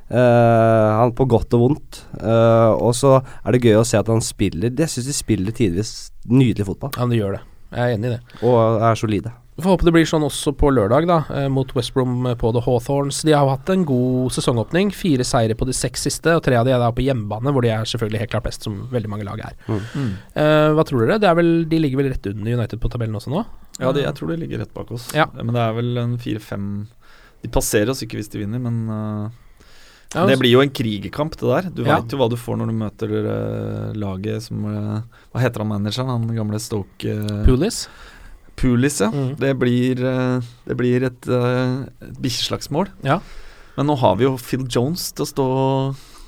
Eh, han På godt og vondt. Eh, og så er det gøy å se at han spiller Jeg syns de spiller tidvis nydelig fotball, Ja, det gjør det. Jeg er enig i det. og er solide. Får håpe det blir sånn også på lørdag, da, eh, mot West Brom eh, på The Hawthorns. De har hatt en god sesongåpning. Fire seire på de seks siste, og tre av de er da på hjemmebane, hvor de er selvfølgelig helt klart best, som veldig mange lag er. Mm. Uh, hva tror dere? Det er vel, de ligger vel rett under United på tabellen også nå? Ja, de, jeg tror de ligger rett bak oss. Ja. Men det er vel en fire-fem De passerer oss ikke hvis de vinner, men uh Ja, Det blir jo en krigerkamp, det der. Du Ja. veit jo hva du får når du møter uh, laget som uh, Hva heter han manageren? Han gamle Stoke uh, Pulis? Pulis, ja. Mm. Det blir, øh, det blir et, øh, et bikkjeslagsmål. Ja. Men nå har vi jo Phil Jones til å stå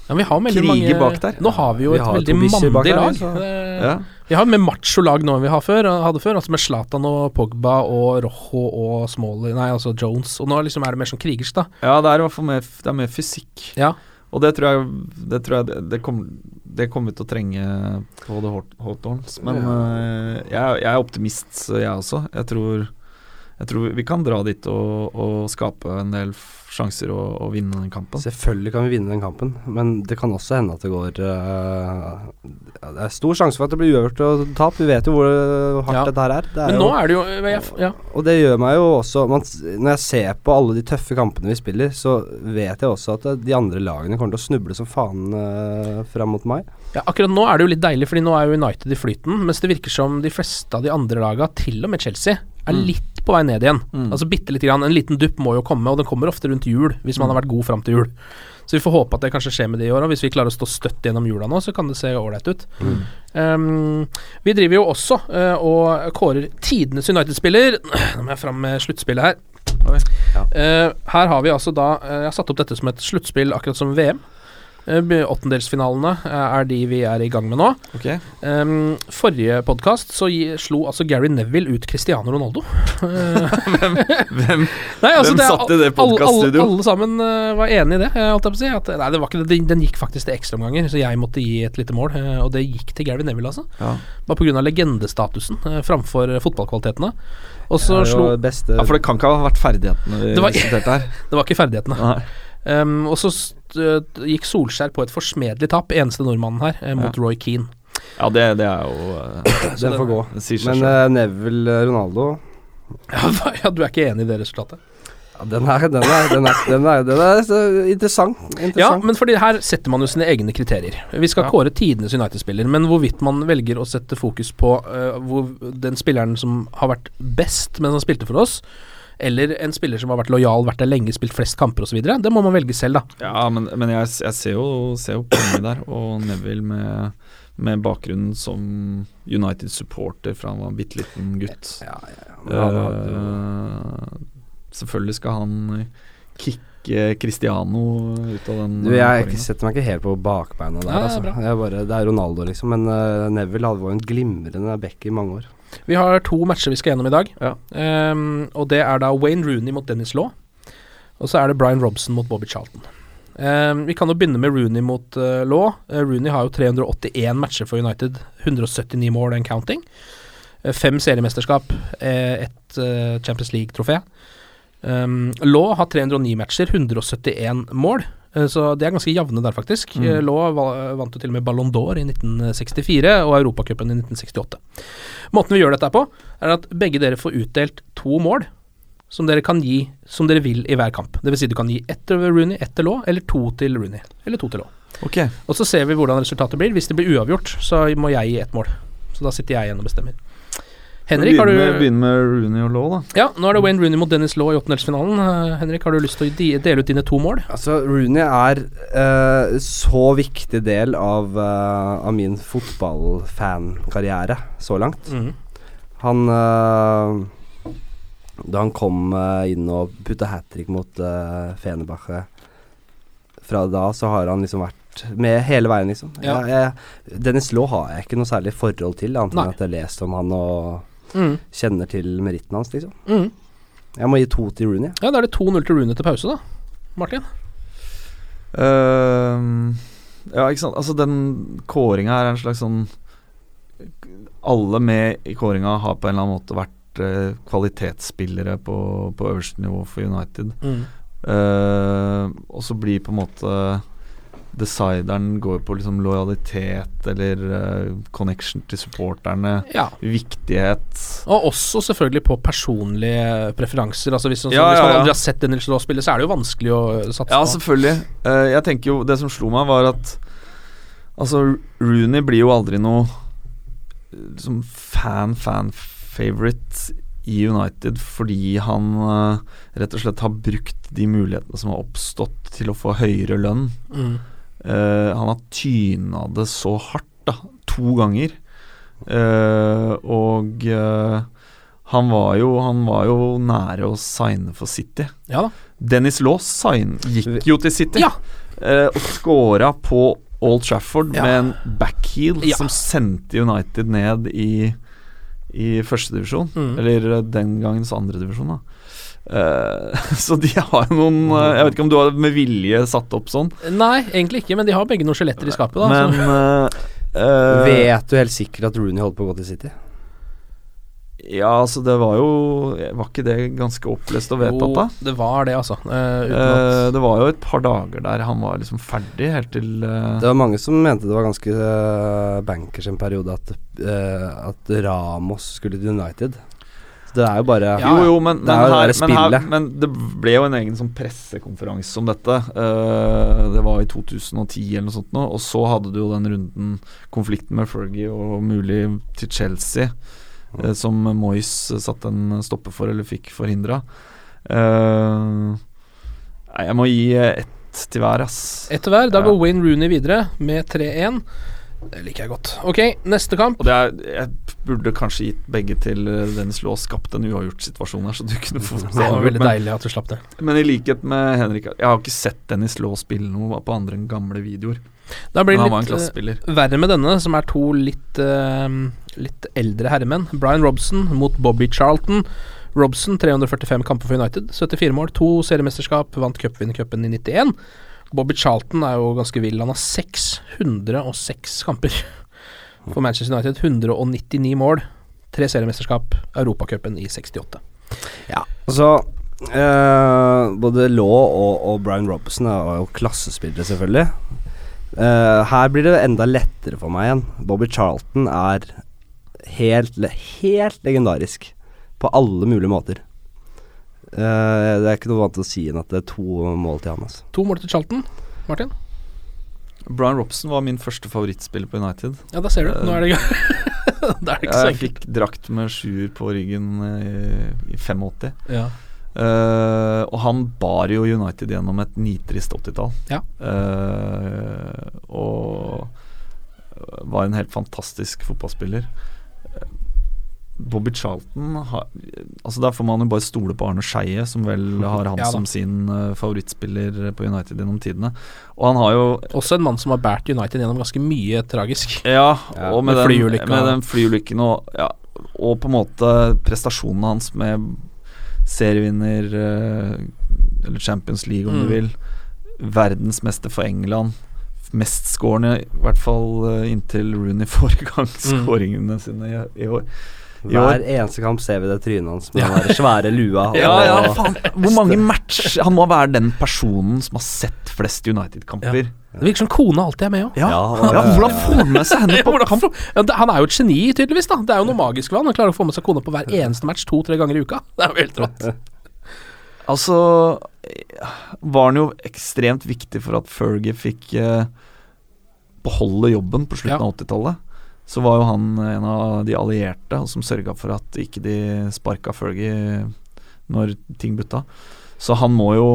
Ja, vi har krige mange, bak der. Nå har vi jo Vi et har veldig mandig lag. Eh, Ja. Vi har mer macho-lag nå enn vi har før, hadde før. Altså med Zlatan og Pogba og Rojo og Smalley Nei, altså Jones. Og nå liksom er det mer sånn krigersk, da. Ja, det er i hvert fall mer, det er mer fysikk. Ja. Og det tror jeg Det, tror jeg det, det kommer det kommer vi til å trenge på The Hawt- Hawthorns. Men uh, jeg, jeg er optimist, jeg også. Jeg tror, jeg tror vi kan dra dit og, og skape en del sjanser å, å, vinne den kampen. Selvfølgelig kan vi vinne den kampen, men det kan også hende at det går uh, Det er stor sjanse for at det blir uavgjort og tap. Vi vet jo hvor øh, hardt Ja. dette her er. Det er Men jo, nå er det jo jeg, Ja. Og det gjør meg jo også man, Når jeg ser på alle de tøffe kampene vi spiller, så vet jeg også at de andre lagene kommer til å snuble som faen uh, fram mot meg. Ja, akkurat nå er det jo litt deilig, Fordi nå er jo United i flyten. Mens det virker som de fleste av de andre laga, til og med Chelsea, er Mm. litt på vei ned igjen. Mm. Altså bitte lite grann. En liten dupp må jo komme, og den kommer ofte rundt jul, hvis man har vært god fram til jul. Så vi får håpe at det kanskje skjer med det i år òg. Hvis vi klarer å stå støtt gjennom jula nå, så kan det se ålreit ut. Um, vi driver jo også uh, og kårer tidenes United-spiller. Nå må jeg fram med sluttspillet her. Eh, her har vi altså da uh, Jeg har satt opp dette som et sluttspill, akkurat som VM. Eh, Åttendelsfinalene eh, er de vi er i gang med nå. Okay. Um, forrige podkast så gi, slo altså Gary Neville ut Cristiano Ronaldo. Hvem, hvem, Nei, altså, hvem det satt i det alle- alle, podcaststudio? alle sammen uh, var enig i det, holdt jeg på å si. At, nei, det var ikke. Den, den gikk faktisk til ekstraomganger, så jeg måtte gi et lite mål. Uh, og det gikk til Gary Neville, altså. Ja. Bare pga. legendestatusen uh, framfor fotballkvalitetene. Og så Det slo beste ja, for det kan ikke ha vært ferdighetene vi Det var- diskuterte her. Det var ikke ferdighetene. Um, og så gikk Solskjær på et forsmedelig tap, eneste nordmannen her, eh, mot Ja. Roy Keane. Ja, det, det er jo eh, Den får gå. Men øh, Neville Ronaldo Ja, ja, du er ikke enig i det resultatet? ja, den, er, den, er, den, er, den, er, den er interessant, interessant. Ja, men fordi her setter man jo sine egne kriterier. Vi skal Ja. kåre tidenes United-spiller, men hvorvidt man velger å sette fokus på uh, hvor den spilleren som har vært best mens han spilte for oss, eller en spiller som har vært lojal, vært der lenge, spilt flest kamper osv., det må man velge selv, da. Ja, men, men jeg, jeg ser jo, ser jo poenget der, og Neville med, med bakgrunnen som United-supporter fra han var en bitte liten gutt. Ja, ja, ja. Hadde- Eh, selvfølgelig skal han kicke Cristiano ut av den Du, jeg ikke- setter meg ikke helt på bakbeina der, Ja, det er altså. bra. Jeg bare, det er Ronaldo, liksom. Men uh, Neville hadde vært en glimrende back i mange år. Vi har to matcher vi skal gjennom i dag, Ja. Um, og det er da Wayne Rooney mot Dennis Law, og så er det Brian Robson mot Bobby Charlton. Um, vi kan jo begynne med Rooney mot uh, Law. Uh, Rooney har jo 381 matcher for United, 179 mål and counting. Uh, fem seriemesterskap, uh, ett eh, Champions League-trofé. Um, Law har 309 matcher, 171 mål. eh, Så de er ganske jevne der, faktisk. Mm. Eh, Law vant jo til og med Ballon d'Or i 1964 og Europacupen i 1968. Måten vi gjør dette på, er at begge dere får utdelt to mål som dere kan gi som dere vil i hver kamp. Det vil si du kan gi ett til Rooney, ett til Law, eller to til Rooney. Eller to til Law. Okay. Og så ser vi hvordan resultatet blir. Hvis det blir uavgjort, så må jeg gi ett mål. Så da sitter jeg igjen og bestemmer. Henrik, har du begynn med Rooney og Law, da. Ja, nå er det Wayne Rooney mot Dennis Law i åttendelsfinalen. Eh, Henrik, har du lyst til å dele ut dine to mål? Altså, Rooney er uh, så viktig del av, uh, av min fotballfankarriere så langt. Mhm. Han uh, Da han kom inn og putta hat trick mot uh, Fenebache Fra da så har han liksom vært med hele veien, liksom. Ja. Jeg, jeg, Dennis Law har jeg ikke noe særlig forhold til, annet enn at jeg har lest om han og Mm. kjenner til meritten hans, liksom. Mm. Jeg må gi to til Rooney. Ja, da er det 2-0 til Rooney til pause, da. Martin? Uh, ja, ikke sant. Altså, den kåringa er en slags sånn Alle med i kåringa har på en eller annen måte vært uh, kvalitetsspillere på, på øverste nivå for United. Mm. Uh, og så blir på en måte Decideren går på liksom lojalitet eller uh, connection til supporterne. Ja. Viktighet. Og også selvfølgelig på personlige preferanser. Altså Hvis, sånn, Ja, hvis man ja. aldri har sett Dennis Law spille, så er det jo vanskelig å satse Ja, på. selvfølgelig. Uh, jeg tenker jo Det som slo meg, var at Altså, Rooney blir jo aldri noe liksom fan-fan-favorite i United fordi han uh, rett og slett har brukt de mulighetene som har oppstått til å få høyere lønn. Mm. Eh, han har tyna det så hardt, da, to ganger. Uh, og uh, han var jo Han var jo nære å signe for City. Ja da. Dennis sign, gikk jo til City Ja. og scora på Old Trafford Ja. med en backheel Ja. som sendte United ned i i førstedivisjon. Mm. Eller den gangens andredivisjon, da. Eh, så de har jo noen eh, Jeg vet ikke om du har med vilje satt opp sånn, Nei, egentlig ikke, men de har begge noen skjeletter i skapet. Da, men eh, Vet du helt sikkert at Rooney holdt på å gå til City? Ja, altså, det var jo Var ikke det ganske opplest og vedtatt, da? Jo, det var det, altså. Eh, uten Eh, at det var jo et par dager der han var liksom ferdig, helt til eh, Det var mange som mente det var ganske uh, bankers en periode at, at Ramos skulle til United. Det er jo bare Jo, jo, men, det men, er her, men, her, men det ble jo en egen sånn pressekonferanse om dette. Uh, det var i 2010 eller noe sånt nå. Og så hadde du jo den runden, konflikten med Fergie og mulig til Chelsea, uh, som Moyes satte en stopper for, eller fikk forhindra. Uh, jeg må gi ett til hver, ass. Etter hver. Da Ja. går Wayne Rooney videre med 3-1. Det liker jeg godt. Ok, neste kamp. Og det er, jeg burde kanskje gitt begge til Dennis Dennis Laas. Skapt en uavgjort situasjon her, så du kunne fått Det var veldig men- deilig at du slapp det. Men i likhet med Henrik Jeg har ikke sett Dennis Law spille noe på andre enn gamle videoer. Da blir det litt eh, verre med denne, som er to litt, uh, litt eldre herremenn. Brian Robson mot Bobby Charlton. Robson 345 kamper for United, 74 mål, to seriemesterskap, vant cupvinnercupen i 91. Bobby Charlton er jo ganske vill. Han har 606 kamper for Manchester United. 199 mål, tre seriemesterskap, Europacupen i 68. Ja, altså eh, Både Law og, og Brian Robson er jo klassespillere, selvfølgelig. Eh, her blir det enda lettere for meg igjen. Bobby Charlton er helt, helt legendarisk på alle mulige måter. Eh, det er ikke noe annet å si enn at det er to mål til han. Altså. To mål til Charlton. Martin? Brian Robson var min første favorittspiller på United. Ja, da ser du. Nå er det det, er det ikke så Jeg fikk drakt med sjuer på ryggen i, i 85. Ja. Uh, og han bar jo United gjennom et nitrist 80-tall. Ja. Uh, og var en helt fantastisk fotballspiller. Eh, Bobby Charlton har, altså Der får man jo bare stole på Arne Skeie, som vel har han Ja som sin uh, favorittspiller på United gjennom tidene. Og han har jo Også en mann som har båret United gjennom ganske mye tragisk. Ja, Ja, og med, med den, med den flyulykken og, ja, og på en måte prestasjonen hans med serievinner uh, Eller Champions League, om Mm. du vil. Verdensmester for England. Mestskårende, i hvert fall eh, inntil Rooney får i gang Mm. sine i, i år. Hver eneste kamp ser vi det trynet hans med den svære lua. Ja, og- ja, faen. Hvor mange matcher Han må være den personen som har sett flest United-kamper. Det virker som kona alltid er med òg. Ja. Ja, Ja, hvordan får han med seg henne på kamp? Han er jo et geni, tydeligvis. da Det er jo noe magisk ved han. Han klarer å få med seg kona på hver eneste match to-tre ganger i uka. Det er jo helt rått. Altså var han jo ekstremt viktig for at Fergie fikk eh, beholde jobben på slutten Ja. av 80-tallet. Så var jo han en av de allierte som sørga for at ikke de sparka Fergie når ting butta. Så han må jo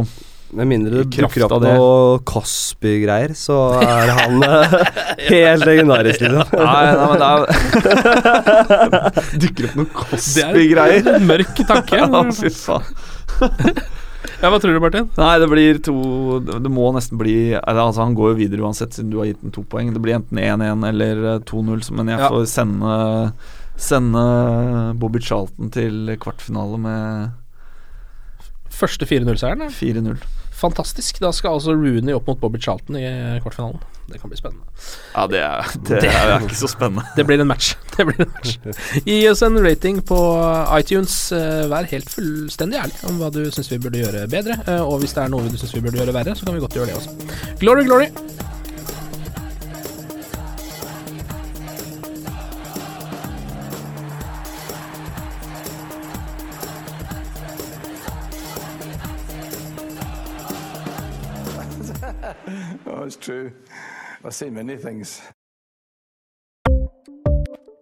Med mindre I det dukker opp noe Cosby-greier, så er han eh, helt legendarisk, liksom. Nei, nei men det er Dukker opp er Cosby-greier. mørk tanke. Ja, fy faen. Ja, Hva tror du, Martin? Nei, det blir to Det må nesten bli Altså Han går jo videre uansett, siden du har gitt den to poeng. Det blir enten 1-1 eller eh, 2-0, men jeg Ja. får sende Sende Bobby Charlton til kvartfinale med Første 4-0-seieren? 4-0. Fantastisk. Da skal altså Rooney opp mot Bobby Charlton i kvartfinalen. Det kan bli spennende. Ja, det er, det Det- er ikke så spennende. Det blir en match. Det blir en match. Gi oss en rating på iTunes. Eh, Vær helt fullstendig ærlig om hva du syns vi burde gjøre bedre. Eh, Og hvis det er noe du syns vi burde gjøre verre, så kan vi godt gjøre det også. Glory, glory! Oh, it's true. I've seen many things.